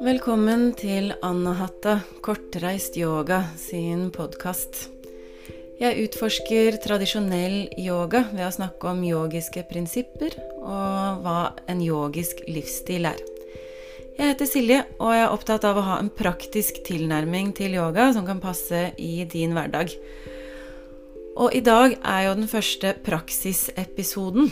Velkommen til Annahatta kortreist yoga sin podkast. Jeg utforsker tradisjonell yoga ved å snakke om yogiske prinsipper og hva en yogisk livsstil er. Jeg heter Silje, og jeg er opptatt av å ha en praktisk tilnærming til yoga som kan passe i din hverdag. Og i dag er jo den første praksisepisoden.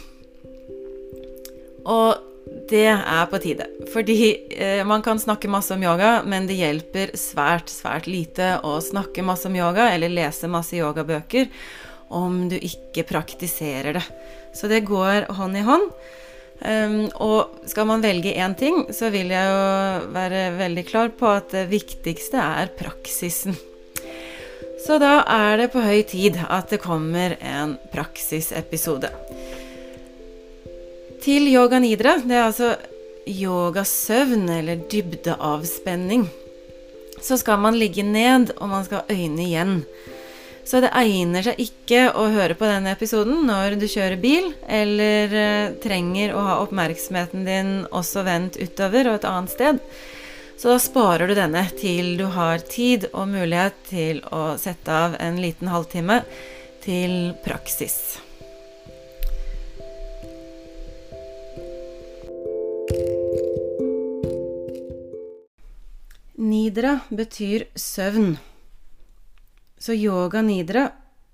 Og det er på tide. Fordi eh, man kan snakke masse om yoga, men det hjelper svært, svært lite å snakke masse om yoga eller lese masse yogabøker om du ikke praktiserer det. Så det går hånd i hånd. Um, og skal man velge én ting, så vil jeg jo være veldig klar på at det viktigste er praksisen. Så da er det på høy tid at det kommer en praksisepisode. Til yoga nidra, det er altså yogasøvn eller dybdeavspenning, så skal man ligge ned, og man skal ha øynene igjen. Så det egner seg ikke å høre på denne episoden når du kjører bil, eller uh, trenger å ha oppmerksomheten din også vendt utover og et annet sted. Så da sparer du denne til du har tid og mulighet til å sette av en liten halvtime til praksis. Nidra betyr søvn. Så yoga nidra,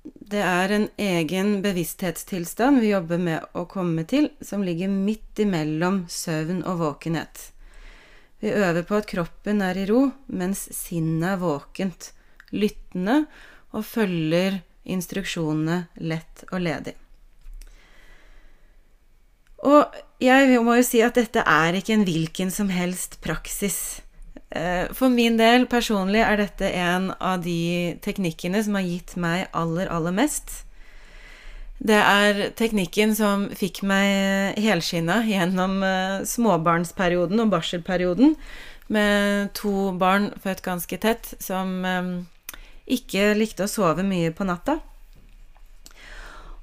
det er en egen bevissthetstilstand vi jobber med å komme til, som ligger midt imellom søvn og våkenhet. Vi øver på at kroppen er i ro, mens sinnet er våkent, lyttende og følger instruksjonene lett og ledig. Og jeg må jo si at dette er ikke en hvilken som helst praksis. Eh, for min del personlig er dette en av de teknikkene som har gitt meg aller, aller mest. Det er teknikken som fikk meg helskinna gjennom eh, småbarnsperioden og barselperioden med to barn født ganske tett som eh, ikke likte å sove mye på natta.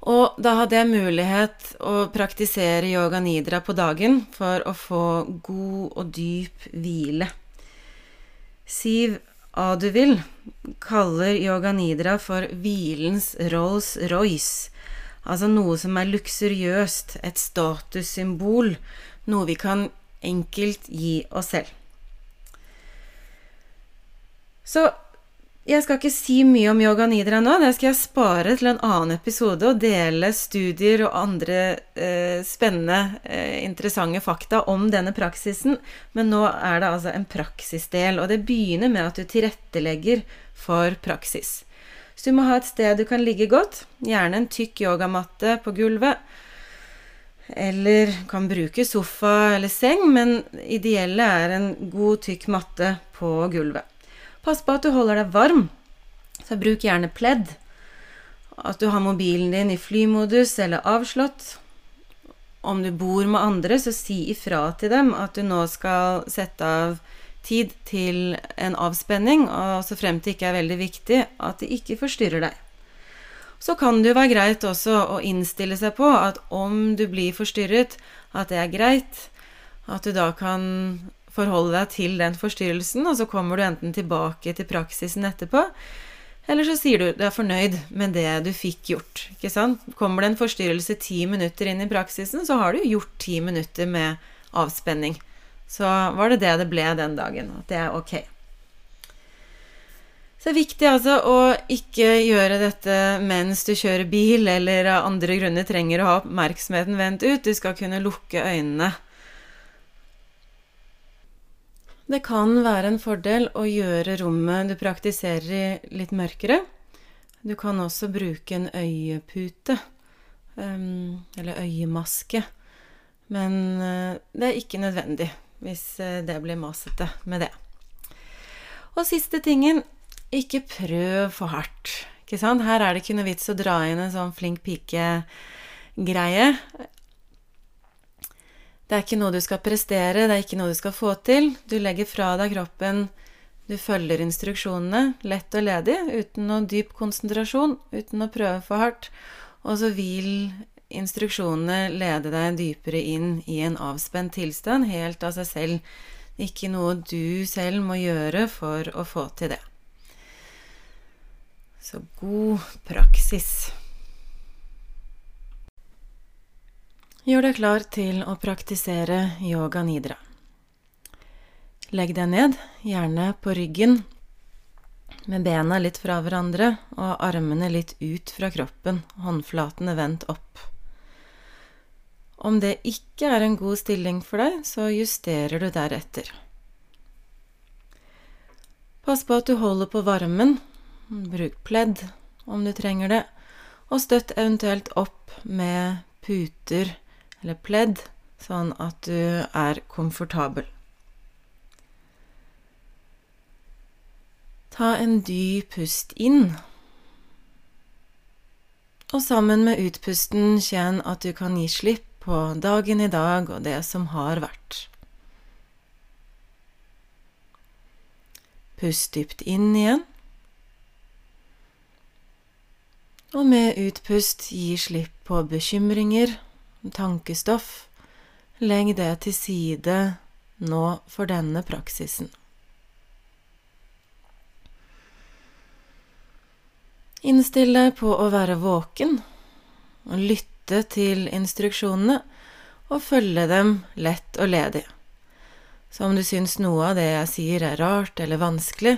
Og da hadde jeg mulighet å praktisere yoga nidra på dagen for å få god og dyp hvile. Siv Aduvil kaller yoga nidra for hvilens Rolls-Royce. Altså noe som er luksuriøst, et statussymbol, noe vi kan enkelt gi oss selv. Så jeg skal ikke si mye om yoga nidra nå. Det skal jeg spare til en annen episode og dele studier og andre eh, spennende, eh, interessante fakta om denne praksisen. Men nå er det altså en praksisdel, og det begynner med at du tilrettelegger for praksis. Så du må ha et sted du kan ligge godt, gjerne en tykk yogamatte på gulvet. Eller kan bruke sofa eller seng, men ideelle er en god, tykk matte på gulvet. Pass på at du holder deg varm, så bruk gjerne pledd. At du har mobilen din i flymodus eller avslått. Om du bor med andre, så si ifra til dem at du nå skal sette av tid til en avspenning, og så frem til ikke er veldig viktig, at de ikke forstyrrer deg. Så kan det jo være greit også å innstille seg på at om du blir forstyrret, at det er greit, at du da kan forholde deg til den forstyrrelsen, og så kommer du enten tilbake til praksisen etterpå, eller så sier du du er fornøyd med det du fikk gjort. ikke sant? Kommer det en forstyrrelse ti minutter inn i praksisen, så har du gjort ti minutter med avspenning. Så var det det det ble den dagen. At det er ok. Så det er viktig altså å ikke gjøre dette mens du kjører bil, eller av andre grunner trenger å ha oppmerksomheten vendt ut. Du skal kunne lukke øynene det kan være en fordel å gjøre rommet du praktiserer i, litt mørkere. Du kan også bruke en øyepute, um, eller øyemaske. Men uh, det er ikke nødvendig hvis uh, det blir masete med det. Og siste tingen ikke prøv for hardt. Ikke sant? Her er det ikke noe vits å dra inn en sånn flink pike-greie. Det er ikke noe du skal prestere, det er ikke noe du skal få til. Du legger fra deg kroppen, du følger instruksjonene lett og ledig, uten noe dyp konsentrasjon, uten å prøve for hardt. Og så vil instruksjonene lede deg dypere inn i en avspent tilstand, helt av seg selv, Ikke noe du selv må gjøre for å få til det. Så god praksis. Gjør deg klar til å praktisere yoga nidra. Legg deg ned, gjerne på ryggen, med bena litt fra hverandre og armene litt ut fra kroppen, håndflatene vendt opp. Om det ikke er en god stilling for deg, så justerer du deretter. Pass på at du holder på varmen. Bruk pledd om du trenger det, og støtt eventuelt opp med puter eller pledd, sånn at du er komfortabel. Ta en dyp pust inn. Og sammen med utpusten kjenn at du kan gi slipp på dagen i dag og det som har vært. Pust dypt inn igjen. Og med utpust gi slipp på bekymringer, tankestoff. Legg det til side nå for denne praksisen. Innstill deg på å være våken og lytte til instruksjonene og følge dem lett og ledig. Så om du syns noe av det jeg sier er rart eller vanskelig,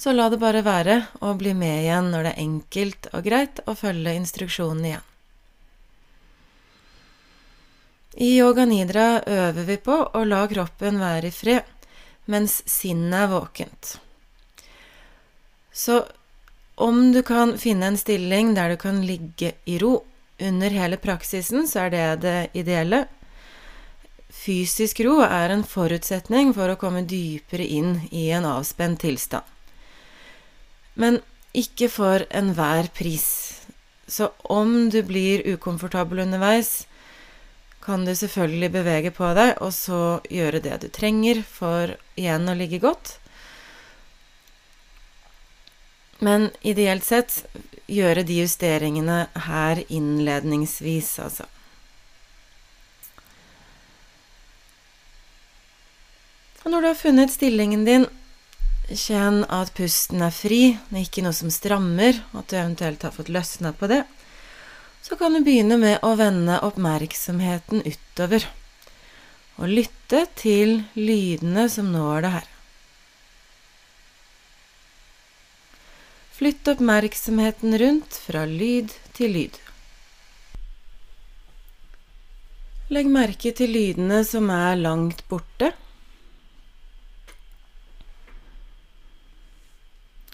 så la det bare være og bli med igjen når det er enkelt og greit å følge instruksjonen igjen. I yoga nidra øver vi på å la kroppen være i fred, mens sinnet er våkent. Så om du kan finne en stilling der du kan ligge i ro under hele praksisen så er det det ideelle. Fysisk ro er en forutsetning for å komme dypere inn i en avspent tilstand. Men ikke for enhver pris. Så om du blir ukomfortabel underveis, kan du selvfølgelig bevege på deg og så gjøre det du trenger for igjen å ligge godt. Men ideelt sett gjøre de justeringene her innledningsvis, altså. Og når du har funnet stillingen din, kjenn at pusten er fri, det er ikke noe som strammer, at du eventuelt har fått løsna på det. Så kan du begynne med å vende oppmerksomheten utover, og lytte til lydene som når det her. Flytt oppmerksomheten rundt fra lyd til lyd. Legg merke til lydene som er langt borte.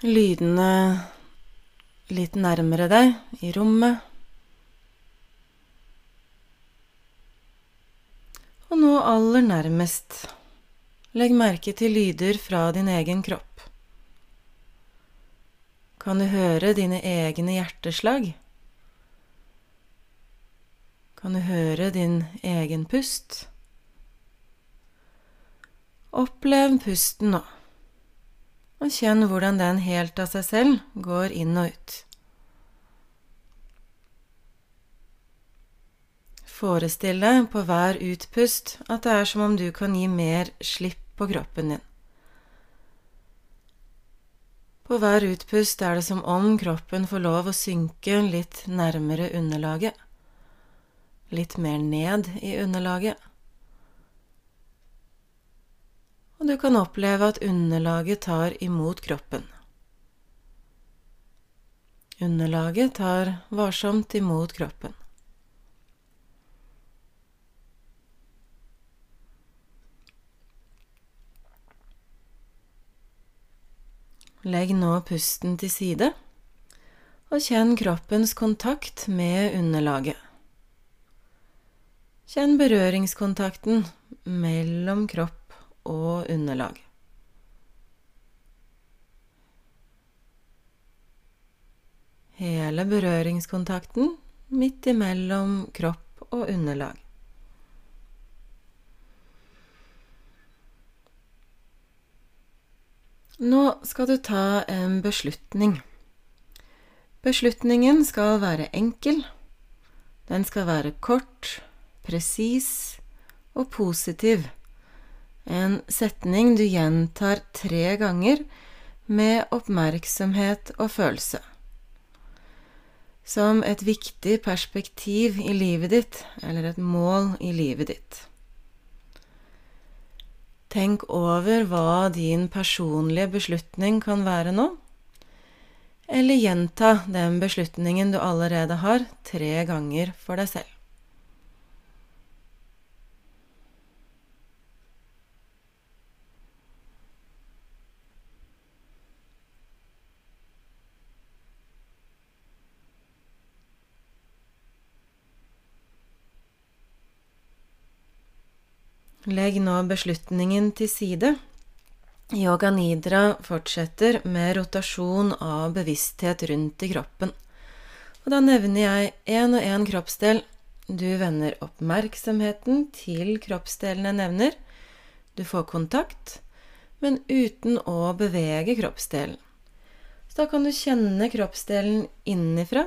Lydene litt nærmere deg i rommet. Og nå aller nærmest, legg merke til lyder fra din egen kropp. Kan du høre dine egne hjerteslag? Kan du høre din egen pust? Opplev pusten nå, og kjenn hvordan den helt av seg selv går inn og ut. Forestill deg på hver utpust at det er som om du kan gi mer slipp på kroppen din. På hver utpust er det som om kroppen får lov å synke litt nærmere underlaget. Litt mer ned i underlaget. Og du kan oppleve at underlaget tar imot kroppen. Underlaget tar varsomt imot kroppen. Legg nå pusten til side, og kjenn kroppens kontakt med underlaget. Kjenn berøringskontakten mellom kropp og underlag. Hele berøringskontakten midt imellom kropp og underlag. Nå skal du ta en beslutning. Beslutningen skal være enkel. Den skal være kort, presis og positiv. En setning du gjentar tre ganger med oppmerksomhet og følelse. Som et viktig perspektiv i livet ditt, eller et mål i livet ditt. Tenk over hva din personlige beslutning kan være nå. Eller gjenta den beslutningen du allerede har, tre ganger for deg selv. Legg nå beslutningen til side. Yoga nidra fortsetter med rotasjon av bevissthet rundt i kroppen. Og da nevner jeg én og én kroppsdel. Du vender oppmerksomheten til kroppsdelene jeg nevner. Du får kontakt, men uten å bevege kroppsdelen. Så da kan du kjenne kroppsdelen innenfra.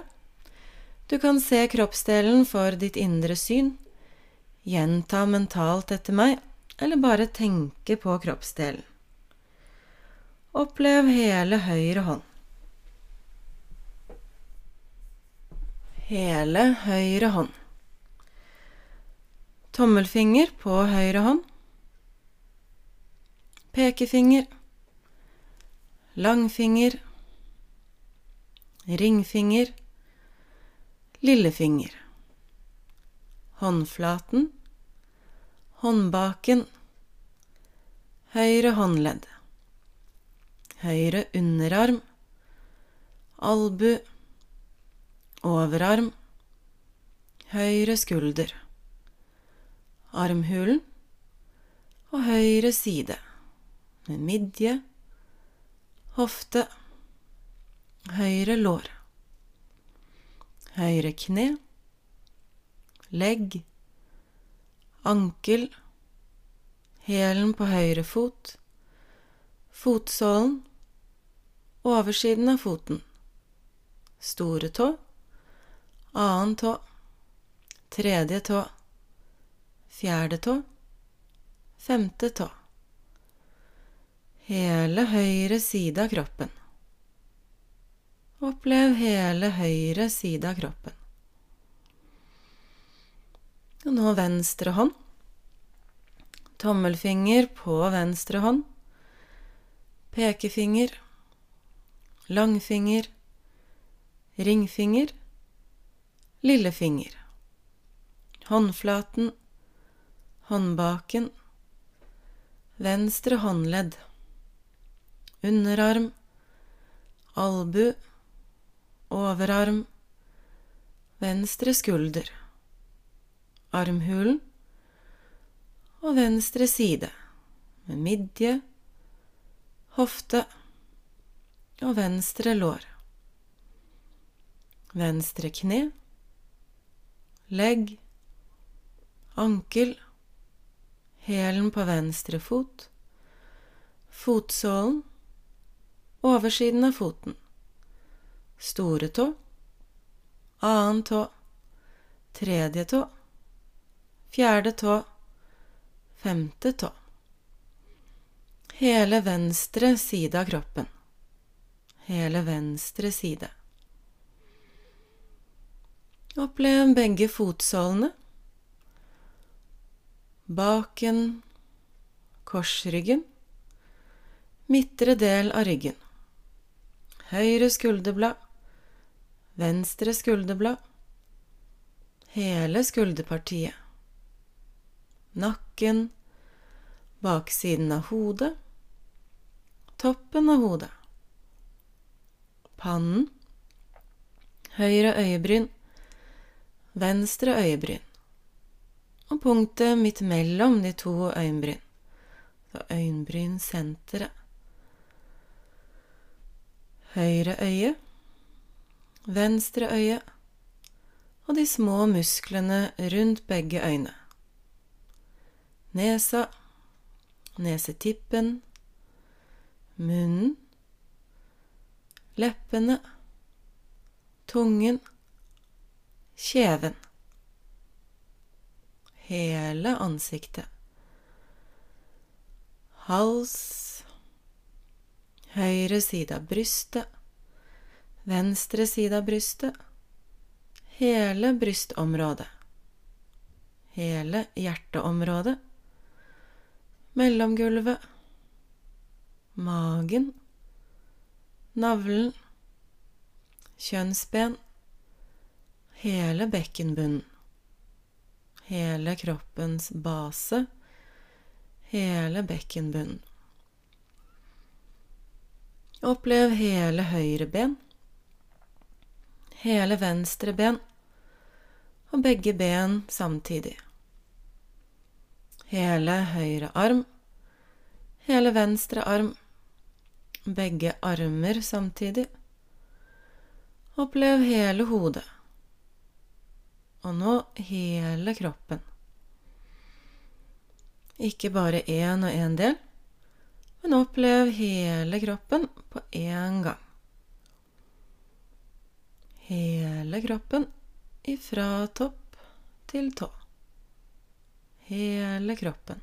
Du kan se kroppsdelen for ditt indre syn. Gjenta mentalt etter meg, eller bare tenke på kroppsdelen. Opplev hele høyre hånd. Hele høyre hånd. Tommelfinger på høyre hånd. Pekefinger. Langfinger. Ringfinger. Lillefinger håndflaten, håndbaken, høyre håndledd, høyre underarm, albu, overarm, høyre skulder, armhulen. Og høyre side, med midje, hofte, høyre lår, høyre kne, legg, ankel, hælen på høyre fot, fotsålen, oversiden av foten, store tå, annen tå, tredje tå, fjerde tå, femte tå. Hele høyre side av kroppen. Opplev hele høyre side av kroppen. Og nå venstre hånd. Tommelfinger på venstre hånd. Pekefinger. Langfinger. Ringfinger. Lillefinger. Håndflaten. Håndbaken. Venstre håndledd. Underarm. Albu. Overarm. Venstre skulder armhulen og venstre side med midje, hofte og venstre lår. Venstre kne, legg, ankel, hælen på venstre fot, fotsålen, oversiden av foten, store tå, annen tå, tredje tå, fjerde tå, femte tå. Hele venstre side av kroppen. Hele venstre side. Opplev begge fotsålene. Baken, korsryggen, midtre del av ryggen. Høyre skulderblad, venstre skulderblad, hele skulderpartiet nakken, baksiden av hodet, toppen av hodet, pannen, høyre øyebryn, venstre øyebryn. Og punktet midt mellom de to øyenbryn, så øyenbrynsenteret. Høyre øye, venstre øye og de små musklene rundt begge øyne nesa, nesetippen, munnen, leppene, tungen, kjeven. Hele ansiktet. hals, høyre side av brystet, venstre side av brystet, hele brystområdet, hele hjerteområdet, mellomgulvet, magen, navlen, kjønnsben, hele bekkenbunnen, hele kroppens base, hele bekkenbunnen. Opplev hele høyre ben, hele venstre ben og begge ben samtidig. Hele høyre arm, hele venstre arm, begge armer samtidig. Opplev hele hodet. Og nå hele kroppen. Ikke bare én og én del, men opplev hele kroppen på én gang. Hele kroppen ifra topp til tå. Hele kroppen.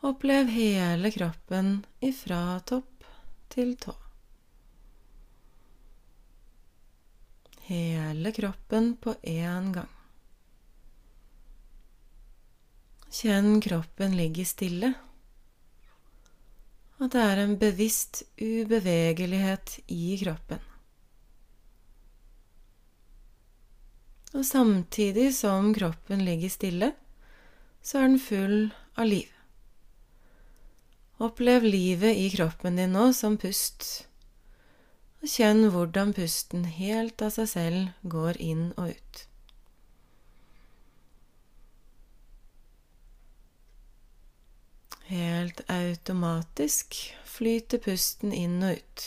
Opplev hele kroppen ifra topp til tå. Hele kroppen på én gang. Kjenn kroppen ligge stille. At det er en bevisst ubevegelighet i kroppen. Og samtidig som kroppen ligger stille, så er den full av liv. Opplev livet i kroppen din nå som pust, og kjenn hvordan pusten helt av seg selv går inn og ut. Helt automatisk flyter pusten inn og ut,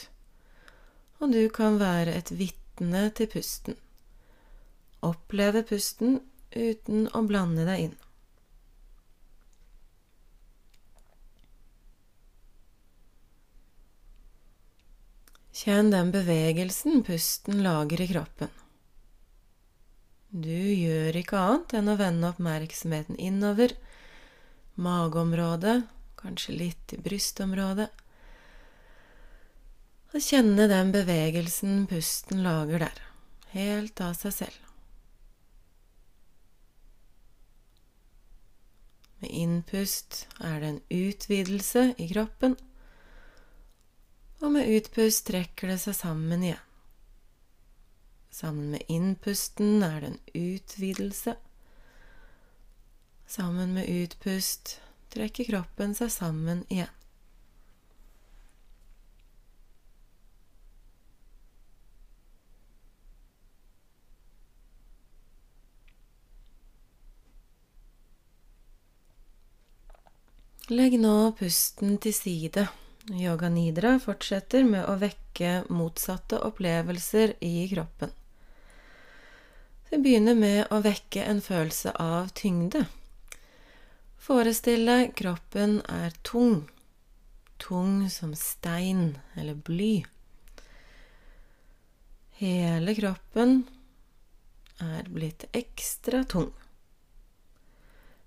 og du kan være et vitne til pusten. Oppleve pusten uten å blande deg inn. Kjenn den bevegelsen pusten lager i kroppen. Du gjør ikke annet enn å vende oppmerksomheten innover mageområdet, kanskje litt i brystområdet. Og kjenne den bevegelsen pusten lager der, helt av seg selv. Med innpust er det en utvidelse i kroppen, og med utpust trekker det seg sammen igjen. Sammen med innpusten er det en utvidelse. Sammen med utpust trekker kroppen seg sammen igjen. Legg nå pusten til side. Yoga nidra fortsetter med å vekke motsatte opplevelser i kroppen. Vi begynner med å vekke en følelse av tyngde. Forestill deg kroppen er tung, tung som stein eller bly. Hele kroppen er blitt ekstra tung.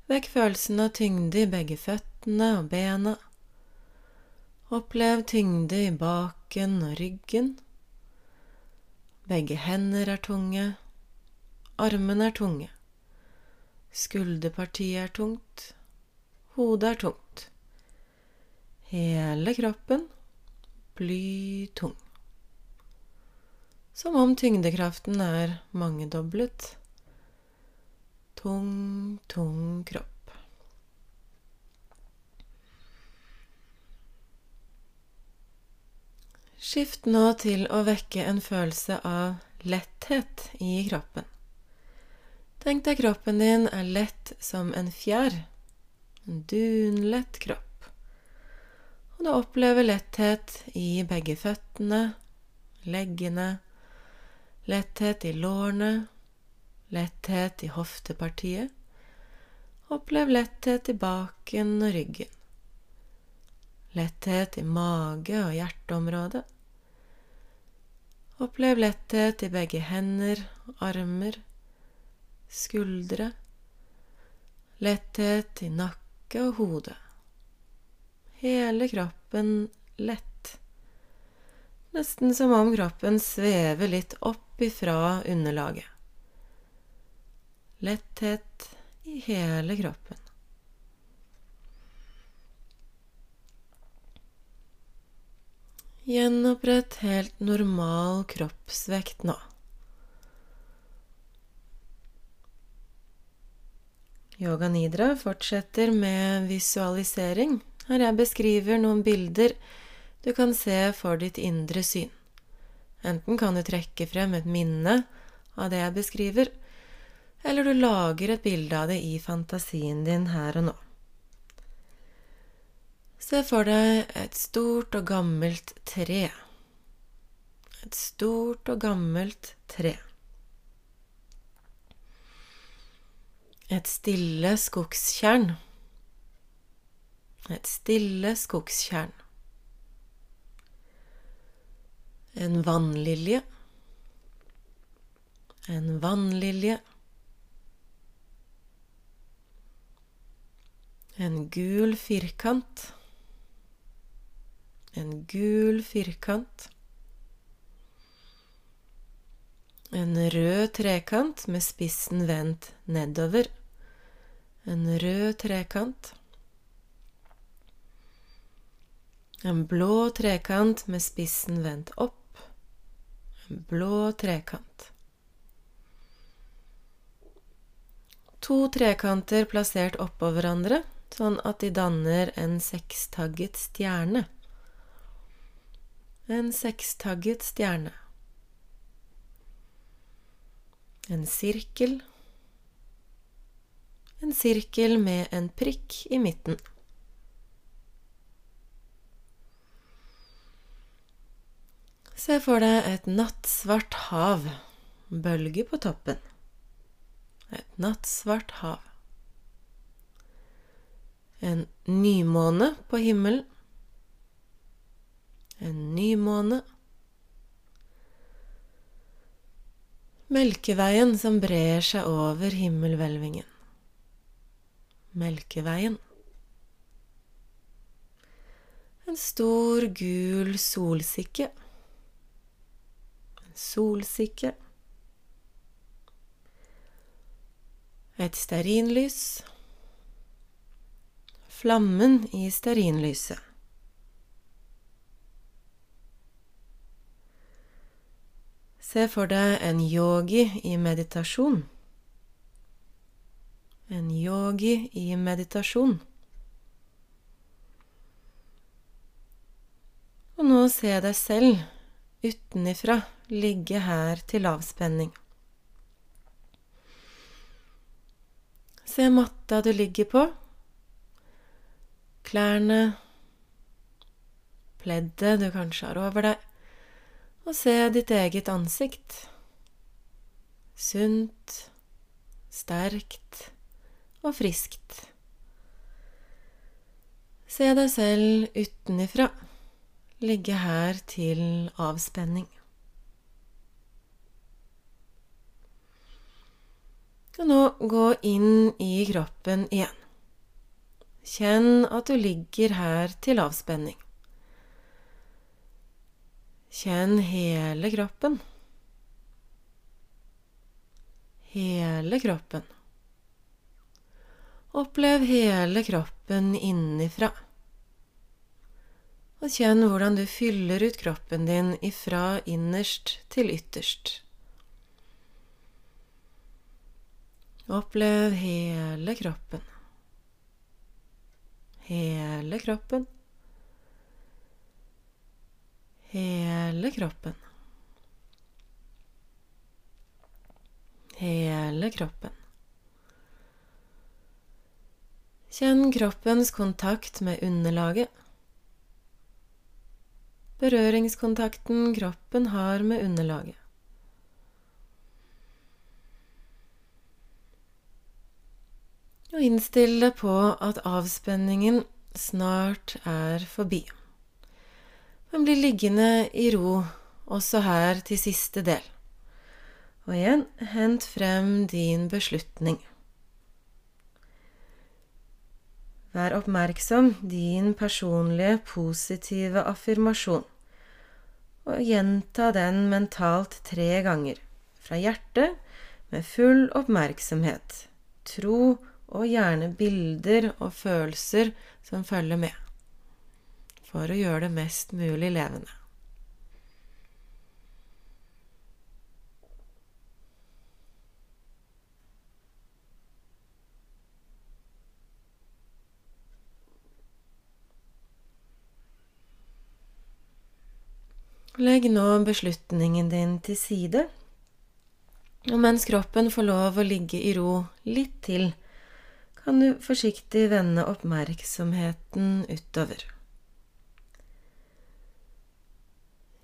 Vekk følelsen av tyngde i begge føttene og bena. Opplev tyngde i baken og ryggen. Begge hender er tunge. Armene er tunge. Skulderpartiet er tungt. Hodet er tungt. Hele kroppen blytung. Som om tyngdekraften er mangedoblet. Tung, tung kropp. Skift nå til å vekke en følelse av letthet i kroppen. Tenk deg kroppen din er lett som en fjær. En dunlett kropp. Og du opplever letthet i begge føttene, leggene, letthet i lårene, letthet i hoftepartiet. Opplev letthet i baken og ryggen. Letthet i mage og hjerteområdet. Opplev letthet i begge hender, armer, skuldre. Letthet i nakke og hode. hele kroppen lett. Nesten som om kroppen svever litt opp ifra underlaget. Letthet i hele kroppen. Gjenopprett helt normal kroppsvekt nå. Yoga Nidra fortsetter med visualisering, her jeg beskriver noen bilder du kan se for ditt indre syn. Enten kan du trekke frem et minne av det jeg beskriver, eller du lager et bilde av det i fantasien din her og nå. Se for deg et stort og gammelt tre. Et stort og gammelt tre. Et stille skogstjern. Et stille skogstjern. En vannlilje. En vannlilje. En gul firkant. En gul firkant. En rød trekant med spissen vendt nedover. En rød trekant. En blå trekant med spissen vendt opp. En blå trekant. To trekanter plassert oppå hverandre, sånn at de danner en sekstagget stjerne en sekstagget stjerne. En sirkel. En sirkel med en prikk i midten. Se for deg et nattsvart hav, bølge på toppen. Et nattsvart hav. En nymåne på himmelen en ny måne. Melkeveien som brer seg over himmelhvelvingen. Melkeveien. En stor, gul solsikke. En solsikke. Et stearinlys. Flammen i stearinlyset. Se for deg en yogi i meditasjon. En yogi i meditasjon. Og nå se deg selv utenifra ligge her til avspenning. Se matta du ligger på, klærne, pleddet du kanskje har over deg og se ditt eget ansikt. Sunt, sterkt og friskt. Se deg selv utenifra ligge her til avspenning. Og nå gå inn i kroppen igjen. Kjenn at du ligger her til avspenning. Kjenn hele kroppen. Hele kroppen. Opplev hele kroppen innifra. Og kjenn hvordan du fyller ut kroppen din ifra innerst til ytterst. Opplev hele kroppen. Hele kroppen hele kroppen. Hele kroppen. Kjenn kroppens kontakt med underlaget. Berøringskontakten kroppen har med underlaget. Og innstill deg på at avspenningen snart er forbi men blir liggende i ro også her til siste del. Og igjen, hent frem din beslutning. Vær oppmerksom din personlige positive affirmasjon, og gjenta den mentalt tre ganger, fra hjertet, med full oppmerksomhet, tro og gjerne bilder og følelser som følger med, for å gjøre det mest mulig levende. Legg nå beslutningen din til side, og mens kroppen får lov å ligge i ro litt til, kan du forsiktig vende oppmerksomheten utover.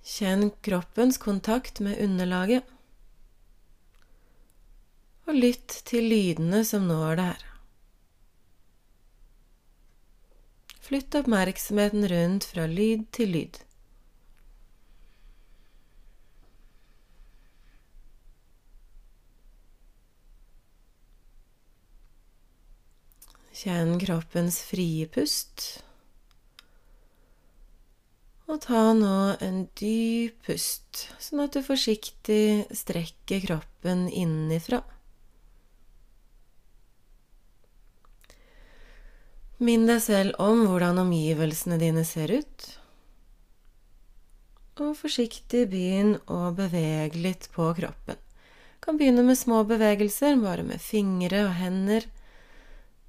Kjenn kroppens kontakt med underlaget, og lytt til lydene som når det her. Flytt oppmerksomheten rundt fra lyd til lyd. Kjenn kroppens frie pust. Og ta nå en dyp pust, sånn at du forsiktig strekker kroppen innenfra. Minn deg selv om hvordan omgivelsene dine ser ut. Og forsiktig begynn å bevege litt på kroppen. Du Kan begynne med små bevegelser, bare med fingre og hender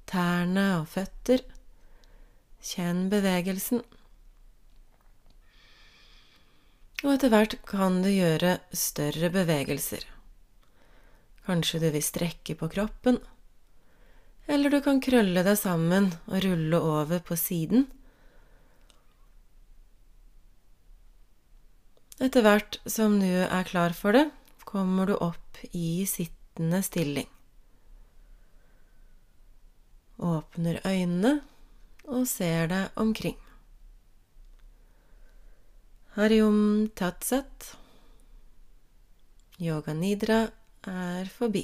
tærne og føtter. Kjenn bevegelsen. Og etter hvert kan du gjøre større bevegelser. Kanskje du vil strekke på kroppen, eller du kan krølle deg sammen og rulle over på siden. Etter hvert som du er klar for det, kommer du opp i sittende stilling åpner øynene og ser deg omkring. Hariom tatsat. Yoga nidra er forbi.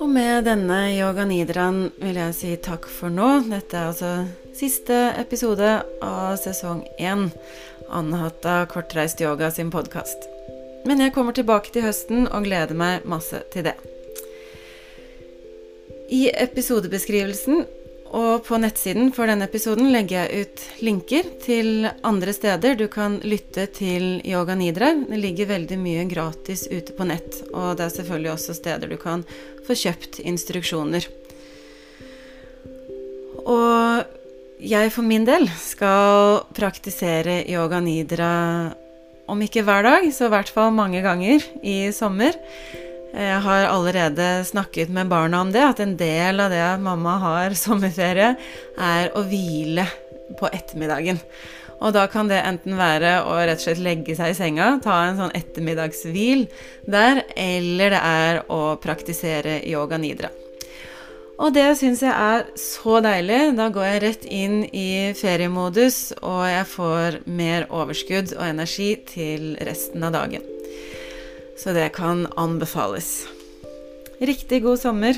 Og med denne yoga nidraen vil jeg si takk for nå. Dette er altså siste episode av sesong én Anahata Kortreist Yoga sin podkast. Men jeg kommer tilbake til høsten og gleder meg masse til det. I episodebeskrivelsen og på nettsiden for denne episoden legger jeg ut linker til andre steder du kan lytte til Yoga Nidra. Det ligger veldig mye gratis ute på nett, og det er selvfølgelig også steder du kan få kjøpt instruksjoner. Og jeg for min del skal praktisere yoga nidra om ikke hver dag, så i hvert fall mange ganger i sommer. Jeg har allerede snakket med barna om det, at en del av det mamma har sommerferie, er å hvile på ettermiddagen. Og da kan det enten være å rett og slett legge seg i senga, ta en sånn ettermiddagshvil der, eller det er å praktisere yoga nidra. Og det syns jeg er så deilig. Da går jeg rett inn i feriemodus, og jeg får mer overskudd og energi til resten av dagen. Så det kan anbefales. Riktig god sommer.